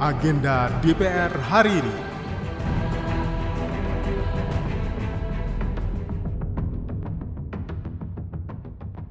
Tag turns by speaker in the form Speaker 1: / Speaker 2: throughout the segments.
Speaker 1: Agenda DPR hari ini.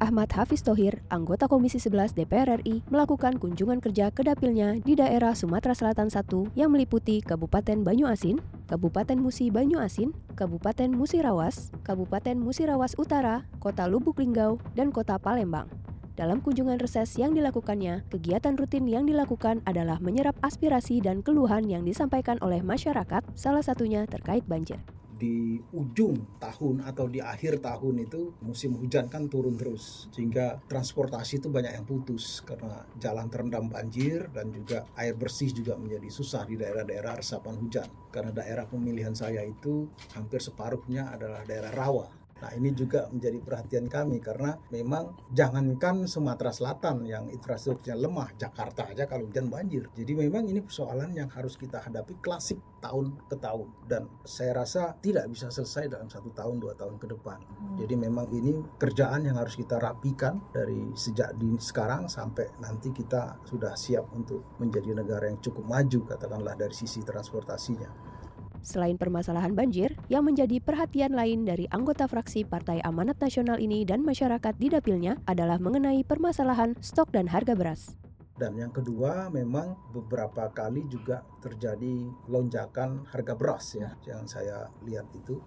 Speaker 2: Ahmad Hafiz Tohir, anggota Komisi 11 DPR RI, melakukan kunjungan kerja ke dapilnya di daerah Sumatera Selatan 1 yang meliputi Kabupaten Banyuasin, Kabupaten Musi Banyuasin, Kabupaten Musirawas, Kabupaten Musirawas Utara, Kota Lubuk Linggau, dan Kota Palembang. Dalam kunjungan reses yang dilakukannya, kegiatan rutin yang dilakukan adalah menyerap aspirasi dan keluhan yang disampaikan oleh masyarakat, salah satunya terkait banjir.
Speaker 3: Di ujung tahun atau di akhir tahun itu musim hujan kan turun terus sehingga transportasi itu banyak yang putus karena jalan terendam banjir dan juga air bersih juga menjadi susah di daerah-daerah resapan hujan karena daerah pemilihan saya itu hampir separuhnya adalah daerah rawa Nah ini juga menjadi perhatian kami karena memang jangankan Sumatera Selatan yang infrastrukturnya lemah, Jakarta aja kalau hujan banjir. Jadi memang ini persoalan yang harus kita hadapi klasik tahun ke tahun dan saya rasa tidak bisa selesai dalam satu tahun dua tahun ke depan. Hmm. Jadi memang ini kerjaan yang harus kita rapikan dari sejak di sekarang sampai nanti kita sudah siap untuk menjadi negara yang cukup maju katakanlah dari sisi transportasinya.
Speaker 2: Selain permasalahan banjir, yang menjadi perhatian lain dari anggota fraksi Partai Amanat Nasional ini dan masyarakat di dapilnya adalah mengenai permasalahan stok dan harga beras.
Speaker 3: Dan yang kedua memang beberapa kali juga terjadi lonjakan harga beras ya yang saya lihat itu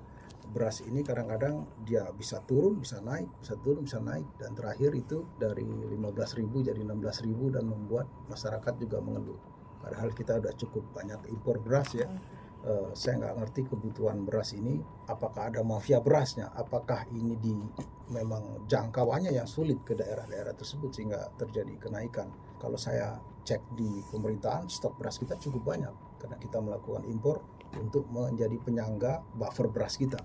Speaker 3: beras ini kadang-kadang dia bisa turun, bisa naik, bisa turun, bisa naik dan terakhir itu dari 15.000 jadi 16.000 dan membuat masyarakat juga mengeluh. Padahal kita sudah cukup banyak impor beras ya uh, saya nggak ngerti kebutuhan beras ini apakah ada mafia berasnya? Apakah ini di memang jangkauannya yang sulit ke daerah-daerah tersebut sehingga terjadi kenaikan? Kalau saya cek di pemerintahan stok beras kita cukup banyak. Karena kita melakukan impor untuk menjadi penyangga buffer beras kita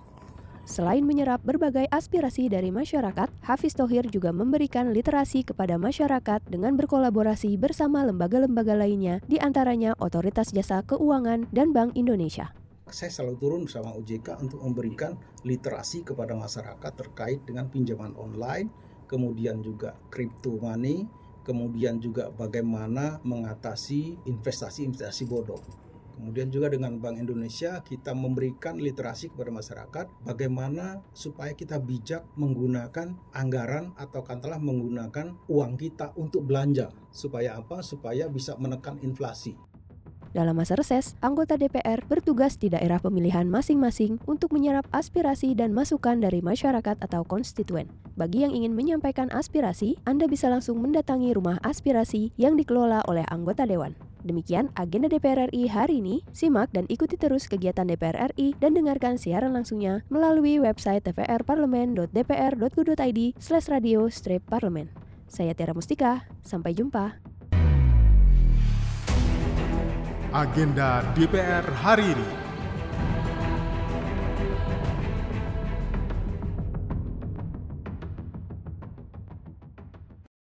Speaker 2: Selain menyerap berbagai aspirasi dari masyarakat, Hafiz Tohir juga memberikan literasi kepada masyarakat dengan berkolaborasi bersama lembaga-lembaga lainnya, di antaranya Otoritas Jasa Keuangan dan Bank Indonesia.
Speaker 3: Saya selalu turun bersama OJK untuk memberikan literasi kepada masyarakat terkait dengan pinjaman online, kemudian juga crypto money, kemudian juga bagaimana mengatasi investasi-investasi bodong. Kemudian juga dengan Bank Indonesia kita memberikan literasi kepada masyarakat bagaimana supaya kita bijak menggunakan anggaran atau katakanlah menggunakan uang kita untuk belanja. Supaya apa? Supaya bisa menekan inflasi.
Speaker 2: Dalam masa reses, anggota DPR bertugas di daerah pemilihan masing-masing untuk menyerap aspirasi dan masukan dari masyarakat atau konstituen. Bagi yang ingin menyampaikan aspirasi, Anda bisa langsung mendatangi rumah aspirasi yang dikelola oleh anggota dewan. Demikian agenda DPR RI hari ini. Simak dan ikuti terus kegiatan DPR RI dan dengarkan siaran langsungnya melalui website tvrparlemen.dpr.go.id slash radio strip parlemen. Saya Tiara Mustika, sampai jumpa.
Speaker 1: Agenda DPR hari ini.